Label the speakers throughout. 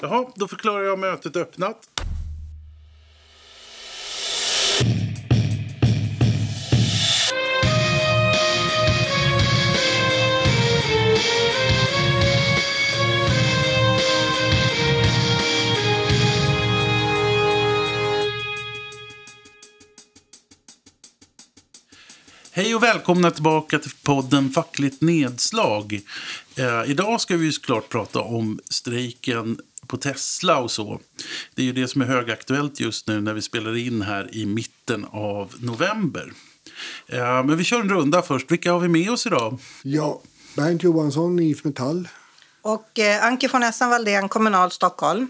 Speaker 1: Jaha, då förklarar jag mötet öppnat. Hej och välkomna tillbaka till podden Fackligt nedslag. Eh, idag ska vi såklart prata om strejken på Tesla och så. Det är ju det som är högaktuellt just nu när vi spelar in här i mitten av november. Eh, men vi kör en runda först. Vilka har vi med oss idag?
Speaker 2: Ja, Bernt Johansson, IF Metall.
Speaker 3: Och eh, Anke von Essen Valdén, Kommunal Stockholm.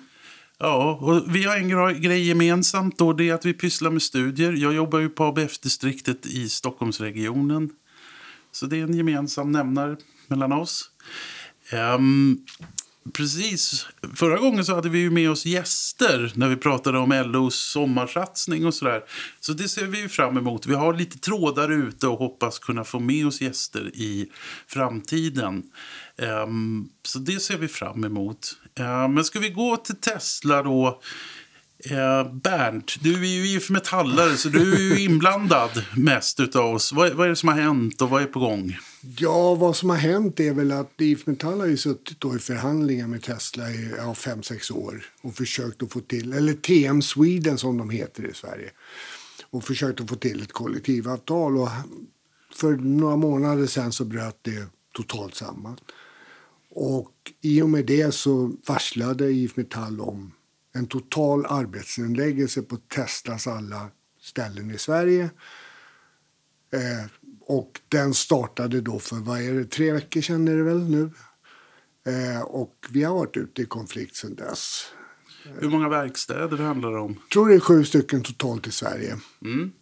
Speaker 1: Ja, och vi har en grej gemensamt då, det är att vi pysslar med studier. Jag jobbar ju på ABF-distriktet i Stockholmsregionen. Så det är en gemensam nämnare mellan oss. Ehm, precis. Förra gången så hade vi ju med oss gäster när vi pratade om LOs sommarsatsning och sådär. Så det ser vi fram emot. Vi har lite trådar ute och hoppas kunna få med oss gäster i framtiden. Ehm, så det ser vi fram emot. Ehm, men ska vi gå till Tesla då? Eh, Bernt, du är ju IF Metallare så du är ju inblandad mest utav oss. Vad, vad är det som har hänt och vad är på gång?
Speaker 2: Ja, vad som har hänt är väl att IF Metall har ju suttit då i förhandlingar med Tesla i ja, fem, sex år och försökt att få till, eller TM Sweden som de heter i Sverige, och försökt att få till ett kollektivavtal. Och för några månader sedan så bröt det totalt samman. Och i och med det så varslade IF Metall om en total arbetsnedläggelse på Teslas alla ställen i Sverige. Eh, och den startade då för, vad är det, tre veckor sedan är det väl nu. Eh, och vi har varit ute i konflikt sedan dess.
Speaker 1: Hur många verkstäder handlar det om?
Speaker 2: Jag tror det är sju stycken totalt i Sverige.
Speaker 1: Mm.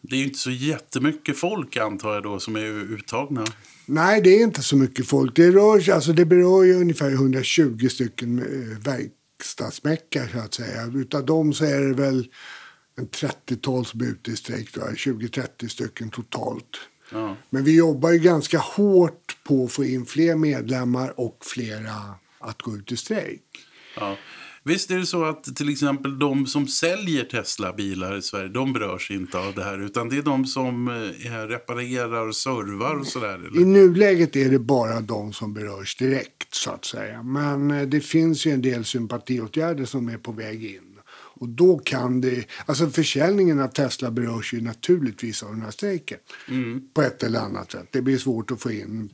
Speaker 1: Det är ju inte så jättemycket folk antar jag då som är uttagna.
Speaker 2: Nej, det är inte så mycket folk. Det, rör, alltså det berör ju ungefär 120 stycken eh, verkstadsmäckar så att säga. Utav dem så är det väl en 30-tal som är ute i strejk. då, 20-30 stycken totalt.
Speaker 1: Ja.
Speaker 2: Men vi jobbar ju ganska hårt på att få in fler medlemmar och flera att gå ut i strejk.
Speaker 1: Ja. Visst är det så att till exempel de som säljer Tesla-bilar i Sverige, de berörs inte av det här. Utan det är de som eh, reparerar och servar och sådär.
Speaker 2: I nuläget är det bara de som berörs direkt så att säga. Men eh, det finns ju en del sympatiåtgärder som är på väg in. Och då kan det, alltså försäljningen av Tesla berörs ju naturligtvis av den här strejken. På ett eller annat sätt. Det blir svårt att få in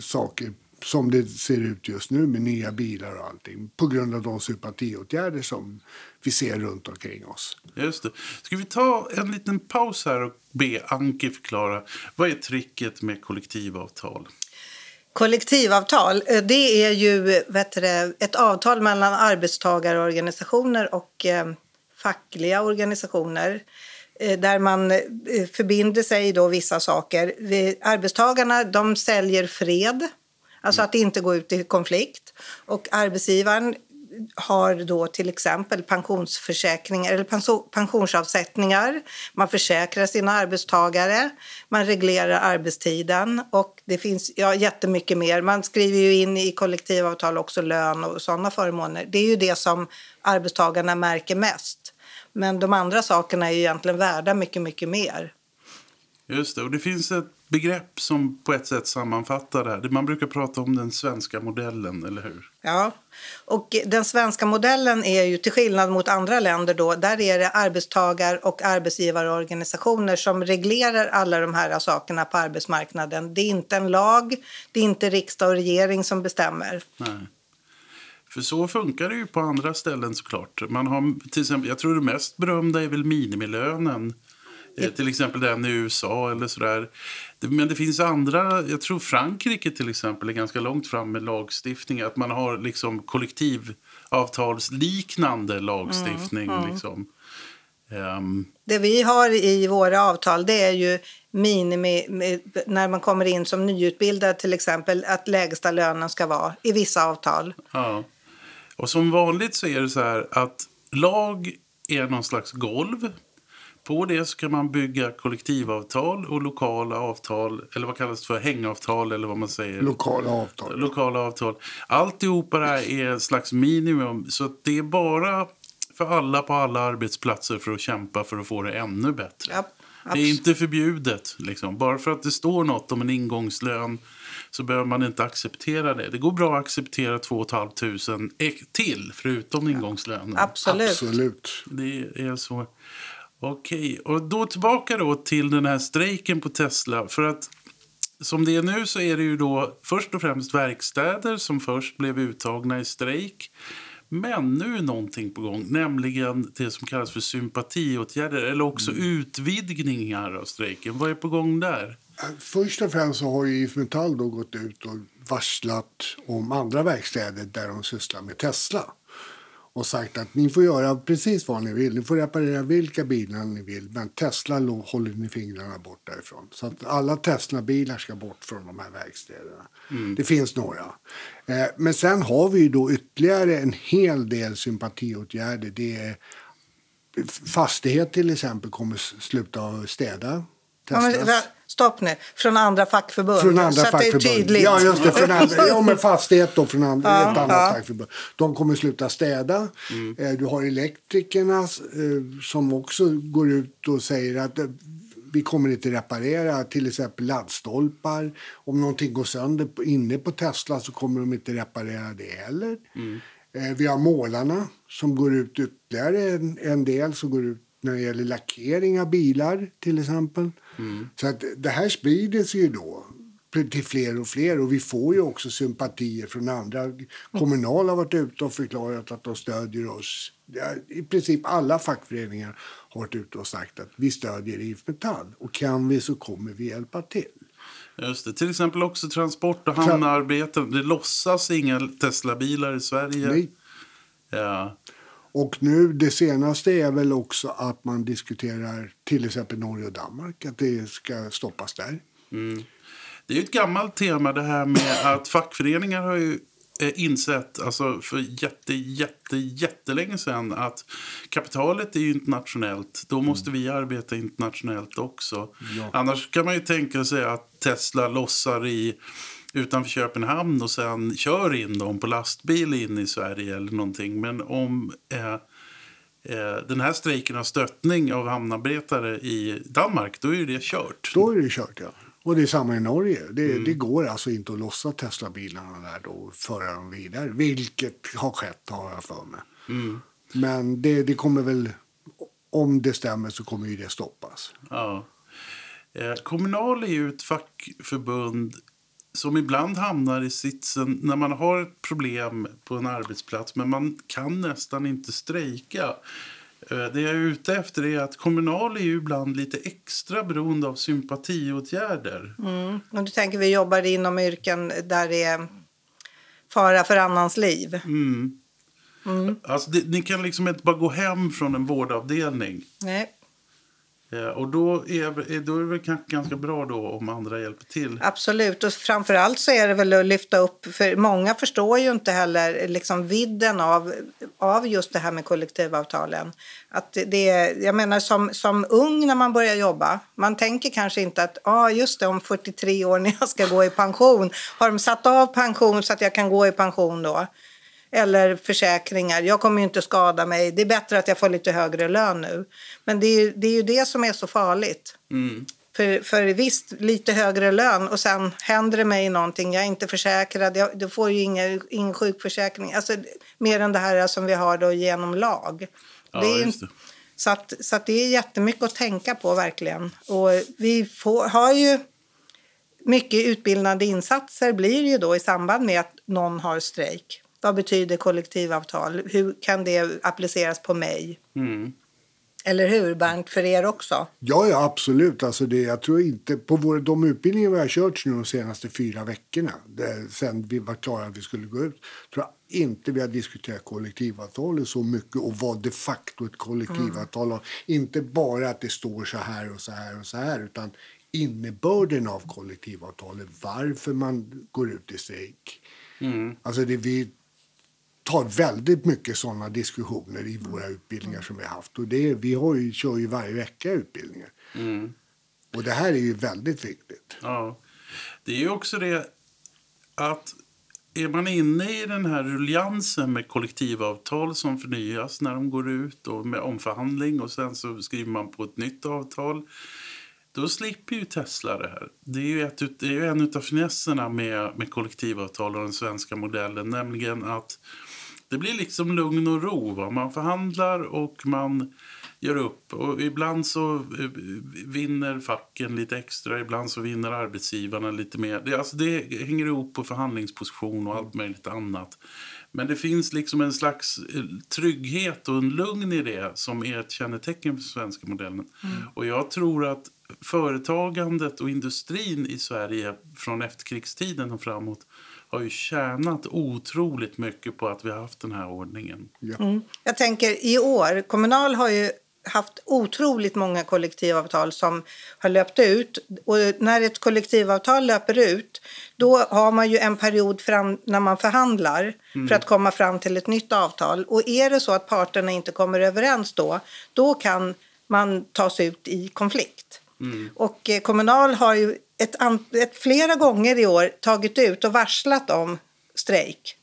Speaker 2: saker som det ser ut just nu med nya bilar och allting. På grund av de sympatiåtgärder som vi ser runt omkring oss.
Speaker 1: Just det. Ska vi ta en liten paus här och be Anki förklara. Vad är tricket med kollektivavtal?
Speaker 3: Kollektivavtal, eh, det är ju vet du, ett avtal mellan arbetstagarorganisationer och eh, fackliga organisationer eh, där man förbinder sig då vissa saker. Arbetstagarna de säljer fred, alltså att inte gå ut i konflikt. Och arbetsgivaren har då till exempel pensionsförsäkringar eller pensionsavsättningar. Man försäkrar sina arbetstagare, man reglerar arbetstiden och det finns ja, jättemycket mer. Man skriver ju in i kollektivavtal också lön och sådana förmåner. Det är ju det som arbetstagarna märker mest. Men de andra sakerna är ju egentligen värda mycket, mycket mer.
Speaker 1: Just det, och det finns ett begrepp som på ett sätt sammanfattar det här. Man brukar prata om den svenska modellen, eller hur?
Speaker 3: Ja, och den svenska modellen är ju till skillnad mot andra länder då, där är det arbetstagar och arbetsgivarorganisationer som reglerar alla de här sakerna på arbetsmarknaden. Det är inte en lag, det är inte riksdag och regering som bestämmer.
Speaker 1: Nej. För så funkar det ju på andra ställen såklart. Man har, till exempel, jag tror det mest berömda är väl minimilönen. Eh, Till exempel den i USA eller sådär. Men det finns andra, jag tror Frankrike till exempel är ganska långt fram med lagstiftning. Att man har liksom kollektivavtalsliknande lagstiftning. Liksom. Ehm,
Speaker 3: Det vi har i våra avtal det är ju minimi, när man kommer in som nyutbildad till exempel, att lägsta lönen ska vara i vissa avtal.
Speaker 1: Ja. Och som vanligt så är det så här att lag är någon slags golv. På det så kan man bygga kollektivavtal och lokala avtal, eller vad kallas det för, hängavtal eller vad man säger.
Speaker 2: Lokala avtal.
Speaker 1: Lokala avtal. Alltihopa det här är slags minimum, så det är bara för alla på alla arbetsplatser för att kämpa för att få det ännu bättre.
Speaker 3: Ja,
Speaker 1: det är inte förbjudet. Liksom. Bara för att det står något om en ingångslön så behöver man inte acceptera det. Det går bra att acceptera 2 500 till, förutom ingångslönen.
Speaker 3: Absolut.
Speaker 2: Absolut.
Speaker 1: Det är så. Okej, och då tillbaka då till den här strejken på Tesla. För att som det är nu så är det ju då först och främst verkstäder som först blev uttagna i strejk. Men nu är någonting på gång, nämligen det som kallas för sympatiåtgärder eller också utvidgningar av strejken. Vad är på gång där?
Speaker 2: Först och främst så har ju IF Metall då gått ut och varslat om andra verkstäder där de sysslar med Tesla och sagt att ni får göra precis vad ni vill. Ni får reparera vilka bilar ni vill, men Tesla håller ni fingrarna bort därifrån. Så att alla Tesla-bilar ska bort från de här verkstäderna. Det finns några. Eh, men sen har vi då ytterligare en hel del sympatiåtgärder. Det är fastighet till exempel kommer sluta städa.
Speaker 3: Ja,
Speaker 2: Teslas.
Speaker 3: va- stopp nu. Från andra fackförbund.
Speaker 2: Från andra
Speaker 3: så att det är
Speaker 2: fackförbund.
Speaker 3: tydligt.
Speaker 2: Ja, just det. Från andra, ja, men fastighet då från andra,
Speaker 3: Ja,
Speaker 2: ett annat
Speaker 3: ja.
Speaker 2: fackförbund. De kommer sluta städa. Eh, Du har elektrikerna eh, som också går ut och säger att eh, vi kommer inte reparera till exempel laddstolpar. Om någonting går sönder inne på Tesla så kommer de inte reparera det heller. Eh, Vi har målarna som går ut ytterligare en, en del som går ut när det gäller lackering av bilar till exempel. Så att det här sprider sig ju då till fler och fler och vi får ju också sympatier från andra. Kommunal har varit ute och förklarat att de stödjer oss. I princip alla fackföreningar har varit ute och sagt att vi stödjer IF Metall och kan vi så kommer vi hjälpa till.
Speaker 1: Just det. Till exempel också transport och hamnarbeten. Det låtsas inga Tesla-bilar i Sverige.
Speaker 2: Nej.
Speaker 1: Ja.
Speaker 2: Och nu det senaste är väl också att man diskuterar till exempel Norge och Danmark, att det ska stoppas där.
Speaker 1: Det är ju ett gammalt tema det här med att fackföreningar har ju eh, insett alltså för jätte, jätte, jättelänge sedan att kapitalet är ju internationellt. Då måste vi arbeta internationellt också.
Speaker 2: Ja.
Speaker 1: Annars kan man ju tänka sig att Tesla lossar i utanför Köpenhamn och sen kör in dem på lastbil in i Sverige eller någonting. Men om eh, eh, den här strejken har stöttning av hamnarbetare i Danmark, då är det kört.
Speaker 2: Då är det kört, ja. Och det är samma i Norge. Det, det går alltså inte att lossa Tesla-bilarna där då och föra dem vidare. Vilket har skett, har jag för mig. Men det, det kommer väl, om det stämmer så kommer ju det stoppas.
Speaker 1: Ja. Eh, Kommunal är ju ett fackförbund som ibland hamnar i sitsen när man har ett problem på en arbetsplats men man kan nästan inte strejka. Eh, Det jag är ute efter är att Kommunal är ju ibland lite extra beroende av sympatiåtgärder.
Speaker 3: Mm. Och du tänker vi jobbar inom yrken där det är fara för annans liv.
Speaker 1: Mm. Alltså det, ni kan liksom inte bara gå hem från en vårdavdelning.
Speaker 3: Nej,
Speaker 1: Eh, och då är, då är det väl kanske ganska bra då om andra hjälper till.
Speaker 3: absolut. Och framförallt så är det väl att lyfta upp, för många förstår ju inte heller liksom vidden av, av just det här med kollektivavtalen. Att det är, jag menar som, som ung när man börjar jobba, man tänker kanske inte att ah, just det, om 43 år när jag ska gå i pension, har de satt av pension så att jag kan gå i pension då? Eller försäkringar. Jag kommer ju inte skada mig. Det är bättre att jag får lite högre lön nu. Men det är ju det, är ju det som är så farligt.
Speaker 1: Mm.
Speaker 3: För, för visst, lite högre lön och sen händer det mig någonting. Jag är inte försäkrad. Jag, du får ju ingen, ingen sjukförsäkring. Alltså, mer än det här som vi har då genom lag.
Speaker 1: Ja,
Speaker 3: det är,
Speaker 1: det.
Speaker 3: Så, att, så att det är jättemycket att tänka på verkligen. Och vi får, har ju mycket utbildande insatser blir ju då i samband med att någon har strejk. Vad betyder kollektivavtal? Hur kan det appliceras på mig?
Speaker 1: Mm.
Speaker 3: Eller hur, Bernt, för er också?
Speaker 2: Ja, ja absolut. Alltså det, jag tror inte, på vår, de utbildningar vi har kört nu de senaste fyra veckorna, det, sen vi var klara att vi skulle gå ut, tror jag inte vi har diskuterat kollektivavtalet så mycket och vad de facto ett kollektivavtal har. Inte bara att det står så här och så här och så här, utan innebörden av kollektivavtalet, varför man går ut i strejk.
Speaker 1: Mm.
Speaker 2: Alltså det vi tar väldigt mycket sådana diskussioner i våra utbildningar som vi har haft. Och det, vi har ju, kör ju varje vecka utbildningar. Och det här är ju väldigt viktigt.
Speaker 1: Ja. Det är ju också det att är man inne i den här ruljansen med kollektivavtal som förnyas när de går ut och med omförhandling och sen så skriver man på ett nytt avtal då slipper ju Tesla det här. Det är ju, ett, det är ju en av finesserna med, med kollektivavtal och den svenska modellen, nämligen att det blir liksom lugn och ro. Va? Man förhandlar och man gör upp. Och ibland så eh, vinner facken lite extra, ibland så vinner arbetsgivarna lite mer. Det, alltså det hänger ihop på förhandlingsposition och allt möjligt annat. Men det finns liksom en slags eh, trygghet och en lugn i det som är ett kännetecken för svenska modellen. Och jag tror att företagandet och industrin i Sverige från efterkrigstiden och framåt har ju tjänat otroligt mycket på att vi har haft den här ordningen.
Speaker 2: Ja.
Speaker 3: Jag tänker i år, Kommunal har ju haft otroligt många kollektivavtal som har löpt ut. Och när ett kollektivavtal löper ut då har man ju en period fram när man förhandlar för att komma fram till ett nytt avtal. Och är det så att parterna inte kommer överens då, då kan man tas ut i konflikt. Och eh, Kommunal har ju ett, ett, flera gånger i år tagit ut och varslat om strejk.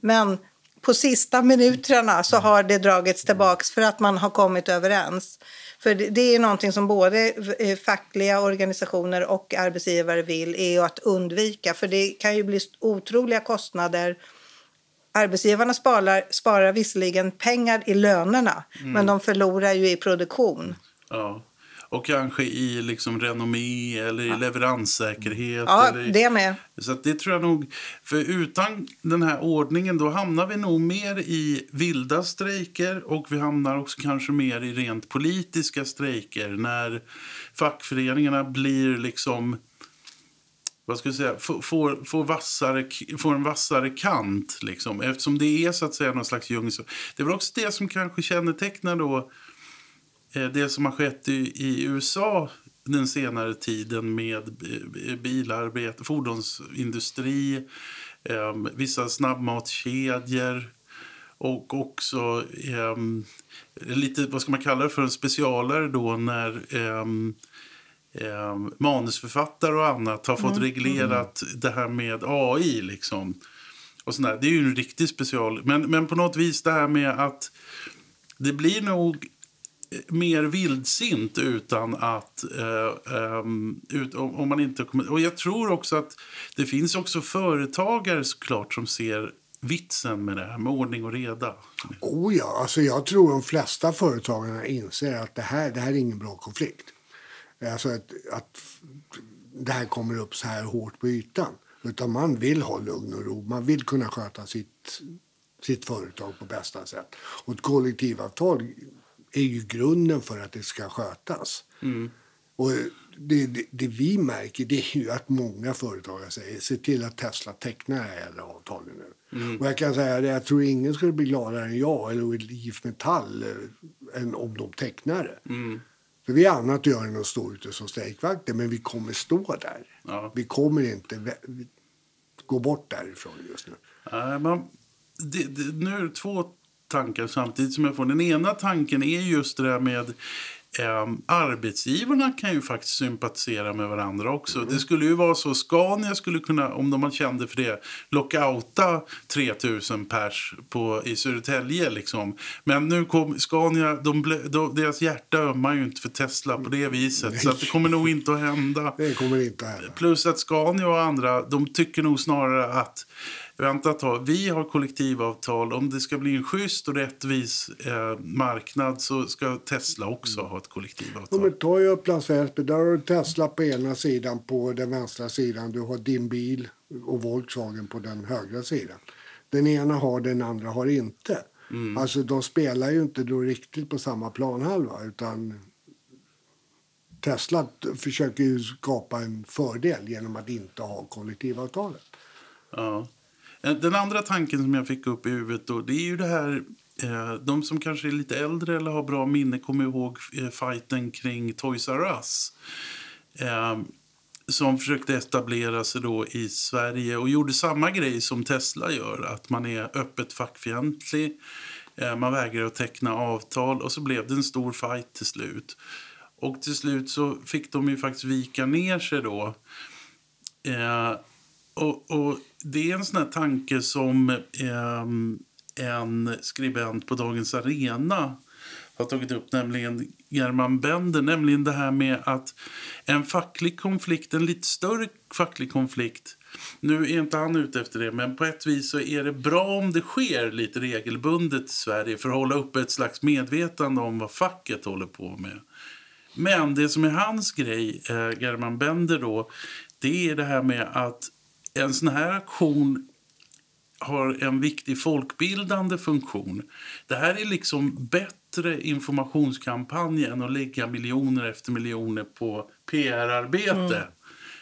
Speaker 3: Men på sista minuterna så har det dragits tillbaks för att man har kommit överens. För det, det är någonting som både eh, fackliga organisationer och arbetsgivare vill är att undvika. För det kan ju bli otroliga kostnader. Arbetsgivarna sparar, sparar visserligen pengar i lönerna men de förlorar ju i produktion.
Speaker 1: Ja. Och kanske i liksom renommé eller i leveranssäkerhet.
Speaker 3: Ja,
Speaker 1: eller i...
Speaker 3: det med.
Speaker 1: Så det tror jag nog... För utan den här ordningen då hamnar vi nog mer i vilda strejker och vi hamnar också kanske mer i rent politiska strejker när fackföreningarna blir liksom vad ska jag säga, får, får, vassare, får en vassare kant. Liksom, eftersom det är så att säga någon slags djungel. Det är väl också det som kanske kännetecknar då det som har skett i, i USA den senare tiden med eh, bilarbete, fordonsindustri, eh, vissa snabbmatskedjor och också eh, lite, vad ska man kalla det för, en specialare då när eh, eh, manusförfattare och annat har fått reglerat det här med AI. Liksom. Och sådär. Det är ju en riktig special. Men, men på något vis det här med att det blir nog mer vildsint utan att... Eh, um, ut, om, om man inte kommer, och jag tror också att det finns också företagare såklart som ser vitsen med det här med ordning och reda.
Speaker 2: Oh ja, alltså jag tror de flesta företagarna inser att det här, det här är ingen bra konflikt. Alltså att, att det här kommer upp så här hårt på ytan. Utan man vill ha lugn och ro. Man vill kunna sköta sitt, sitt företag på bästa sätt. Och ett kollektivavtal är ju grunden för att det ska skötas. Och det, det, det vi märker det är ju att många företagare säger se till att Tesla tecknar det här avtalet nu. Och jag kan säga det, jag tror ingen skulle bli gladare än jag eller IF Metall eh, än om de tecknar det. För vi har annat att göra än att stå ute som strejkvakter, men vi kommer stå där.
Speaker 1: Ja.
Speaker 2: Vi kommer inte gå bort därifrån just nu.
Speaker 1: Nej, man, det, det, nu är det två tankar samtidigt som jag får. Den ena tanken är just det där med eh, arbetsgivarna kan ju faktiskt sympatisera med varandra också. Det skulle ju vara så, Scania skulle kunna, om de kände för det, lockouta 3000 pers på, i Södertälje liksom. Men nu kom Scania, de, de, deras hjärta ömmar ju inte för Tesla på det viset. Så att det kommer nog inte att hända.
Speaker 2: Det kommer inte att hända.
Speaker 1: Plus att Scania och andra, de tycker nog snarare att Vänta ett tag, vi har kollektivavtal. Om det ska bli en schysst och rättvis eh, marknad så ska Tesla också ha ett kollektivavtal.
Speaker 2: Ja, men ta ju Upplands Väsby. Där har du Tesla på ena sidan, på den vänstra sidan. Du har din bil och Volkswagen på den högra sidan. Den ena har, den andra har inte. Alltså de spelar ju inte då riktigt på samma planhalva utan Tesla försöker ju skapa en fördel genom att inte ha kollektivavtalet.
Speaker 1: Ja. Eh, den andra tanken som jag fick upp i huvudet då, det är ju det här eh, de som kanske är lite äldre eller har bra minne kommer ihåg eh, fighten kring Toys R Us. Som försökte etablera sig då i Sverige och gjorde samma grej som Tesla gör. Att man är öppet fackfientlig, man vägrar att teckna avtal och så blev det en stor fight till slut. Och till slut så fick de ju faktiskt vika ner sig då. Och, och, det är en sån här tanke som eh, en skribent på Dagens Arena har tagit upp, nämligen German Bender, nämligen det här med att en facklig konflikt, en lite större facklig konflikt, nu är inte han ute efter det, men på ett vis så är det bra om det sker lite regelbundet i Sverige för att hålla uppe ett slags medvetande om vad facket håller på med. Men det som är hans grej, eh, German Bender då, det är det här med att en sån här aktion har en viktig folkbildande funktion. Det här är liksom bättre informationskampanj än att lägga miljoner efter miljoner på PR-arbete. Mm.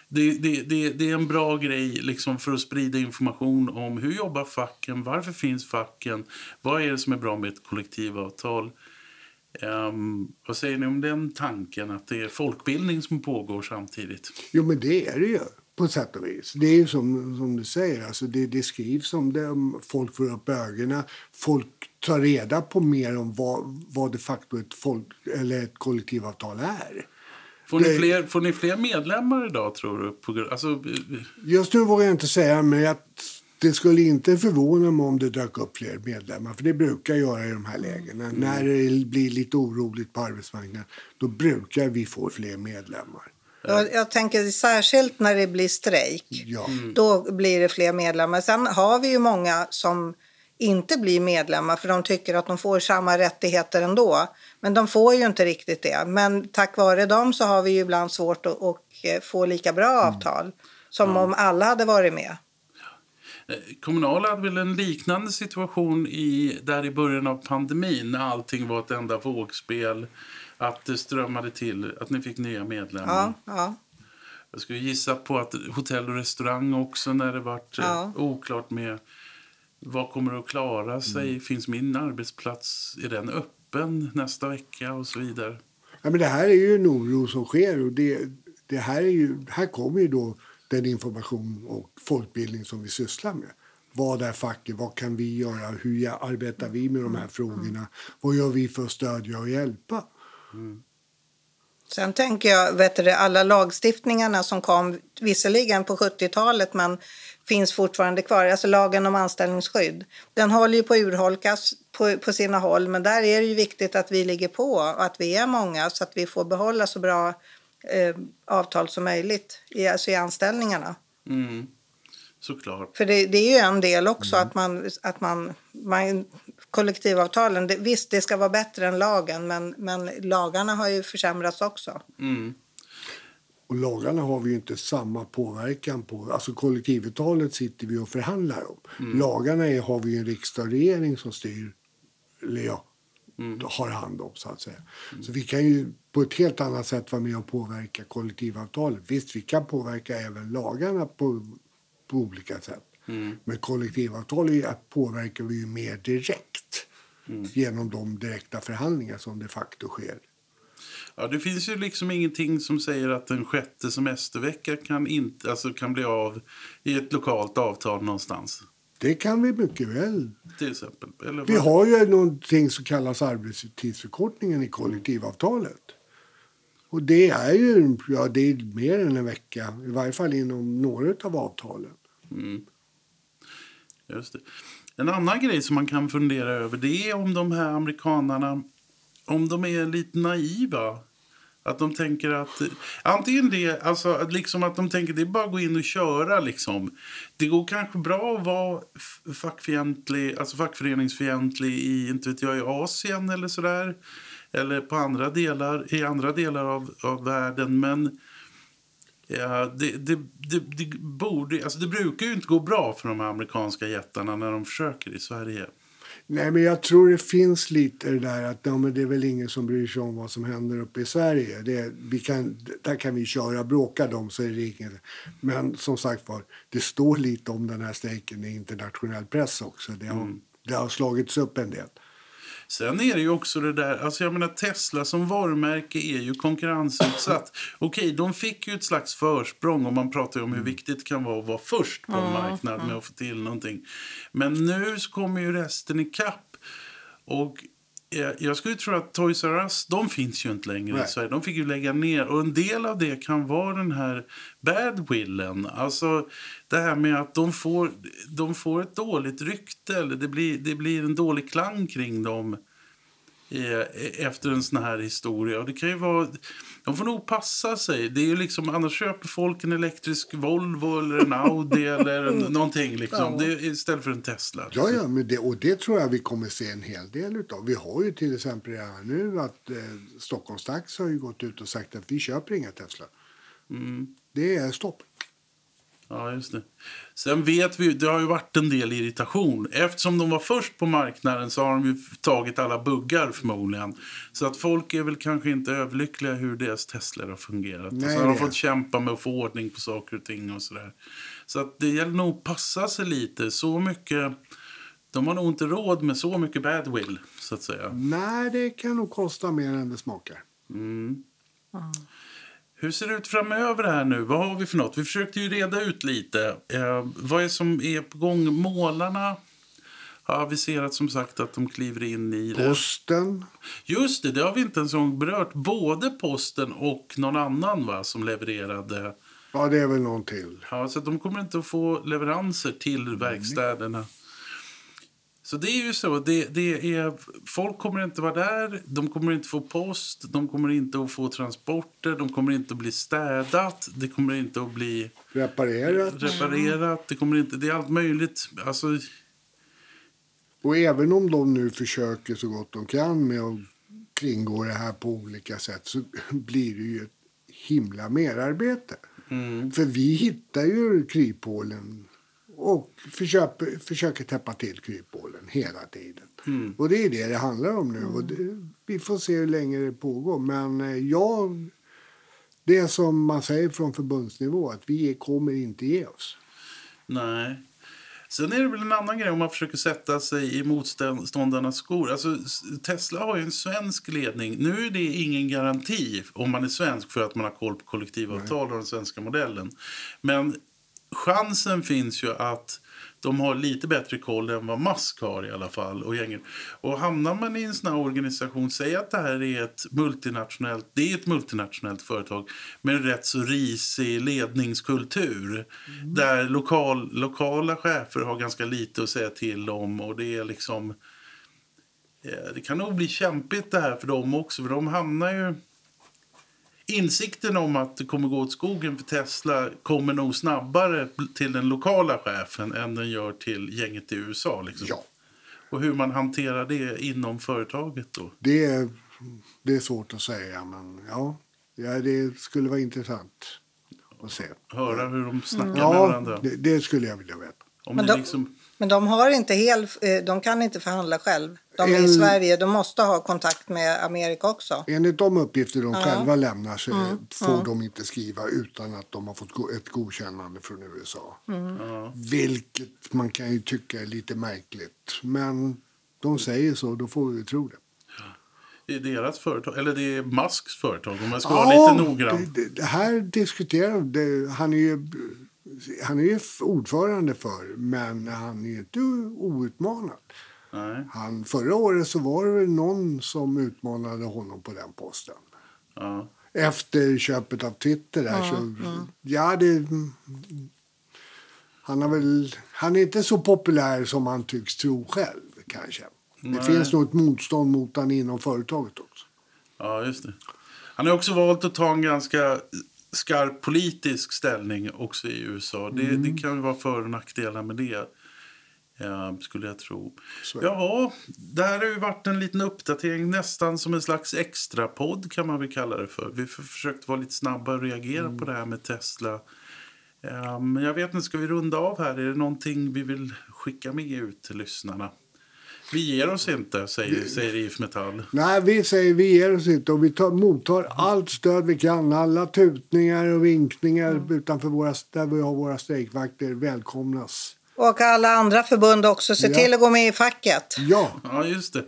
Speaker 1: Det, det, det, det, är en bra grej liksom för att sprida information om hur jobbar facken, varför finns facken, vad är det som är bra med ett kollektivavtal. Um, vad säger ni om den tanken, att det är folkbildning som pågår samtidigt?
Speaker 2: Jo, men det är det ju på sätt och vis. Det är ju som, som du säger, alltså det, det skrivs om det, folk får upp ögonen, folk tar reda på mer om vad, vad de facto ett, folk, eller ett kollektivavtal är.
Speaker 1: Får ni, fler, får ni fler medlemmar idag, tror du? På, alltså...
Speaker 2: Just nu vågar jag inte säga, men jag, det skulle inte förvåna mig om det dök upp fler medlemmar. För det brukar göra i de här lägena. Mm. När det blir lite oroligt på arbetsmarknaden, då brukar vi få fler medlemmar.
Speaker 3: Jag, jag tänker särskilt när det blir strejk. Ja. Mm. Då blir det fler medlemmar. Sen har vi ju många som inte blir medlemmar för de tycker att de får samma rättigheter ändå. Men de får ju inte riktigt det. Men tack vare dem så har vi ju ibland svårt att, att eh, få lika bra mm. avtal mm. som mm. om alla hade varit med.
Speaker 1: Eh, Kommunal hade väl en liknande situation i, där i början av pandemin när allting var ett enda vågspel att det strömmade till, att ni fick nya medlemmar.
Speaker 3: Ja, ja.
Speaker 1: Jag skulle gissa på att hotell och restaurang också när det vart eh, ja. oklart med vad kommer att klara sig. Mm. Finns min arbetsplats, är den öppen nästa vecka och så vidare.
Speaker 2: Ja, men det här är ju en oro som sker och det, det här, är ju, här kommer ju då den information och folkbildning som vi sysslar med. Vad är facket? Vad kan vi göra? Hur arbetar vi med de här frågorna? Vad gör vi för att stödja och hjälpa?
Speaker 3: Sen tänker jag, vet du, alla lagstiftningarna som kom, visserligen på 70-talet, men finns fortfarande kvar. Alltså lagen om anställningsskydd. Den håller ju på att urholkas på, på sina håll, men där är det ju viktigt att vi ligger på och att vi är många så att vi får behålla så bra eh, avtal som möjligt i, alltså i anställningarna.
Speaker 1: Mm. Såklart.
Speaker 3: För det, det, är ju en del också mm. att, man, att man, man kollektivavtalen, det, visst det ska vara bättre än lagen men, men lagarna har ju försämrats också.
Speaker 1: Mm.
Speaker 2: Och lagarna har vi ju inte samma påverkan på. Alltså kollektivavtalet sitter vi och förhandlar om. Mm. Lagarna är, har vi en riksdag och regering som styr, eller ja, mm. har hand om så att säga. Mm. Så vi kan ju på ett helt annat sätt vara med och påverka kollektivavtalet. Visst, vi kan påverka även lagarna på, på olika sätt. Mm. Men kollektivavtal påverkar vi ju mer direkt mm. genom de direkta förhandlingar som de facto sker.
Speaker 1: Ja, det finns ju liksom ingenting som säger att en sjätte semestervecka kan, inte, alltså kan bli av i ett lokalt avtal någonstans.
Speaker 2: Det kan vi mycket väl.
Speaker 1: Till exempel. Eller
Speaker 2: vi har ju någonting som kallas arbetstidsförkortningen i kollektivavtalet. Och det är ju ja, det är mer än en vecka, i varje fall inom några av avtalen.
Speaker 1: Mm. Just det. En annan grej som man kan fundera över det är om de här amerikanarna om de är lite naiva. Att de tänker att... Antingen det, alltså liksom att de tänker att det är bara att gå in och köra. Liksom. Det går kanske bra att vara fackfientlig, alltså fackföreningsfientlig i, inte vet jag, i Asien eller sådär. Eller på andra delar, i andra delar av, av världen. Men Ja, det, det, det, det, borde, alltså det brukar ju inte gå bra för de amerikanska jättarna när de försöker i Sverige.
Speaker 2: Nej, men jag tror det finns lite det där att ja, det är väl ingen som bryr sig om vad som händer uppe i Sverige. Det, vi kan, där kan vi köra, bråka dem så är det inget. Men som sagt var, det står lite om den här strejken i internationell press också. Det har, mm. det har slagits upp en del.
Speaker 1: Sen är det ju också det där, alltså jag menar Tesla som varumärke är ju konkurrensutsatt. Okej, de fick ju ett slags försprång om man pratar ju om hur viktigt det kan vara att vara först på en marknad med att få till någonting. Men nu så kommer ju resten i kapp. Och jag skulle tro att Toys R Us, de finns ju inte längre
Speaker 2: Nej.
Speaker 1: i Sverige. De fick ju lägga ner. Och en del av det kan vara den här badwillen. Alltså det här med att de får, de får ett dåligt rykte. Eller det blir, det blir en dålig klang kring dem eh, efter en sån här historia. Och det kan ju vara, de får nog passa sig. Det är ju liksom, annars köper folk en elektrisk Volvo eller en Audi eller en, någonting. Liksom. Det, istället för en Tesla.
Speaker 2: Ja, ja men det, och det tror jag vi kommer se en hel del utav. Vi har ju till exempel redan nu att eh, Stockholms Tax har ju gått ut och sagt att vi köper inga Tesla. Det är stopp.
Speaker 1: Ja, just det. Sen vet vi, det har ju varit en del irritation. Eftersom de var först på marknaden så har de ju tagit alla buggar förmodligen. Så att folk är väl kanske inte överlyckliga hur deras Tesla har fungerat.
Speaker 2: Nej,
Speaker 1: och så har de fått kämpa med att få ordning på saker och ting och sådär. Så att det gäller nog att passa sig lite. Så mycket, de har nog inte råd med så mycket badwill, så att säga.
Speaker 2: Nej, det kan nog kosta mer än det smakar.
Speaker 1: Mm. Hur ser det ut framöver här nu? Vad har vi för något? Vi försökte ju reda ut lite. Eh, vad är som är på gång? Målarna har aviserat som sagt att de kliver in i det.
Speaker 2: Posten.
Speaker 1: Just det, det har vi inte ens berört. Både posten och någon annan va, som levererade.
Speaker 2: Ja, det är väl någon till.
Speaker 1: Ja, så de kommer inte att få leveranser till verkstäderna. Så det är ju så. Det, det är, folk kommer inte vara där, de kommer inte få post, de kommer inte att få transporter, de kommer inte att bli städat, det kommer inte att bli
Speaker 2: Reparerat.
Speaker 1: reparerat, det kommer inte, det är allt möjligt. Alltså,
Speaker 2: Och även om de nu försöker så gott de kan med att kringgå det här på olika sätt så blir det ju ett himla merarbete. För vi hittar ju kryphålen och försöker, försöker täppa till kryphålen hela tiden. Och det är det det handlar om nu. Och det, vi får se hur länge det pågår. Men eh, jag, det som man säger från förbundsnivå att vi kommer inte ge oss.
Speaker 1: Nej. Sen är det väl en annan grej om man försöker sätta sig i motståndarnas skor. Alltså, Tesla har ju en svensk ledning. Nu är det ingen garanti om man är svensk för att man har koll på kollektivavtal och den svenska modellen. Men chansen finns ju att de har lite bättre koll än vad Musk har i alla fall. Och, och hamnar man i en sån här organisation, säg att det här är ett multinationellt, det är ett multinationellt företag med en rätt så risig ledningskultur. Där lokal, lokala chefer har ganska lite att säga till om och det är liksom eh, det kan nog bli kämpigt det här för dem också för de hamnar ju Insikten om att det kommer gå åt skogen för Tesla kommer nog snabbare till den lokala chefen än den gör till gänget i USA. Liksom.
Speaker 2: Ja,
Speaker 1: Och hur man hanterar det inom företaget då.
Speaker 2: det är, det är svårt att säga. Men ja, ja, det skulle vara intressant att se.
Speaker 1: Höra hur de snackar med
Speaker 2: Ja,
Speaker 1: varandra.
Speaker 2: det, det skulle jag vilja veta.
Speaker 1: Om
Speaker 3: Men de-
Speaker 1: liksom,
Speaker 3: Men de har inte hel, eh, de kan inte förhandla själv. De är i
Speaker 2: En-
Speaker 3: Sverige, de måste ha kontakt med Amerika också.
Speaker 2: Enligt de uppgifter de själva lämnar så
Speaker 3: Mm,
Speaker 2: får de inte skriva utan att de har fått ett godkännande från USA.
Speaker 3: Mm.
Speaker 1: ja.
Speaker 2: Vilket man kan ju tycka är lite märkligt. Men de säger så, då får vi tro det.
Speaker 1: Det är deras företag, eller det är Musks företag om jag ska vara lite noggrann.
Speaker 2: Det, det, det här diskuterar det, han är ju han är ju ordförande för, men han är ju inte outmanad.
Speaker 1: Nej,
Speaker 2: Han, förra året så var det väl någon som utmanade honom på den posten.
Speaker 1: ja.
Speaker 2: Efter köpet av Twitter där så... Ja, det... Han, har väl, han är inte så populär som han tycks tro själv, kanske. Det
Speaker 1: Nej.
Speaker 2: finns nog ett motstånd mot han inom företaget också.
Speaker 1: ja, just det. Han har också valt att ta en ganska skarp politisk ställning också i USA. Det,
Speaker 2: Mm.
Speaker 1: det kan ju vara för och nackdelar med det. Ja, skulle jag tro.
Speaker 2: Är det.
Speaker 1: Här har ju varit en liten uppdatering, nästan som en slags extra podd kan man väl kalla det för. Vi har försökt vara lite snabba och reagera
Speaker 2: Mm.
Speaker 1: på det här med Tesla. Ja, Men jag vet inte, ska vi runda av här? Är det någonting vi vill skicka med ut till lyssnarna? Vi ger oss inte, säger, säger IF Metall.
Speaker 2: Nej, vi säger vi ger oss inte och vi tar, mottar allt stöd vi kan. Alla tutningar och vinkningar utanför våra, där vi har våra strejkvakter välkomnas.
Speaker 3: Och alla andra förbund också. Se
Speaker 2: Ja.
Speaker 3: till att gå med i facket.
Speaker 2: Ja,
Speaker 1: Ja, just det.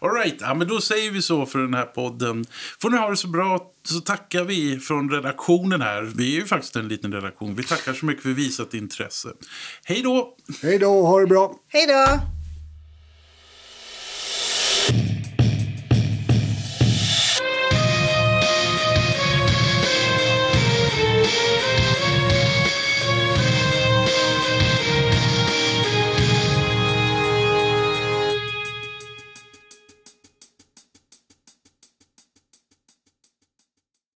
Speaker 1: All right, ja, men då säger vi så för den här podden. Får ni ha det så bra så tackar vi från redaktionen här. Vi är ju faktiskt en liten redaktion. Vi tackar så mycket för visat intresse. Hej då!
Speaker 2: hej då, ha det bra.
Speaker 3: Hej då! you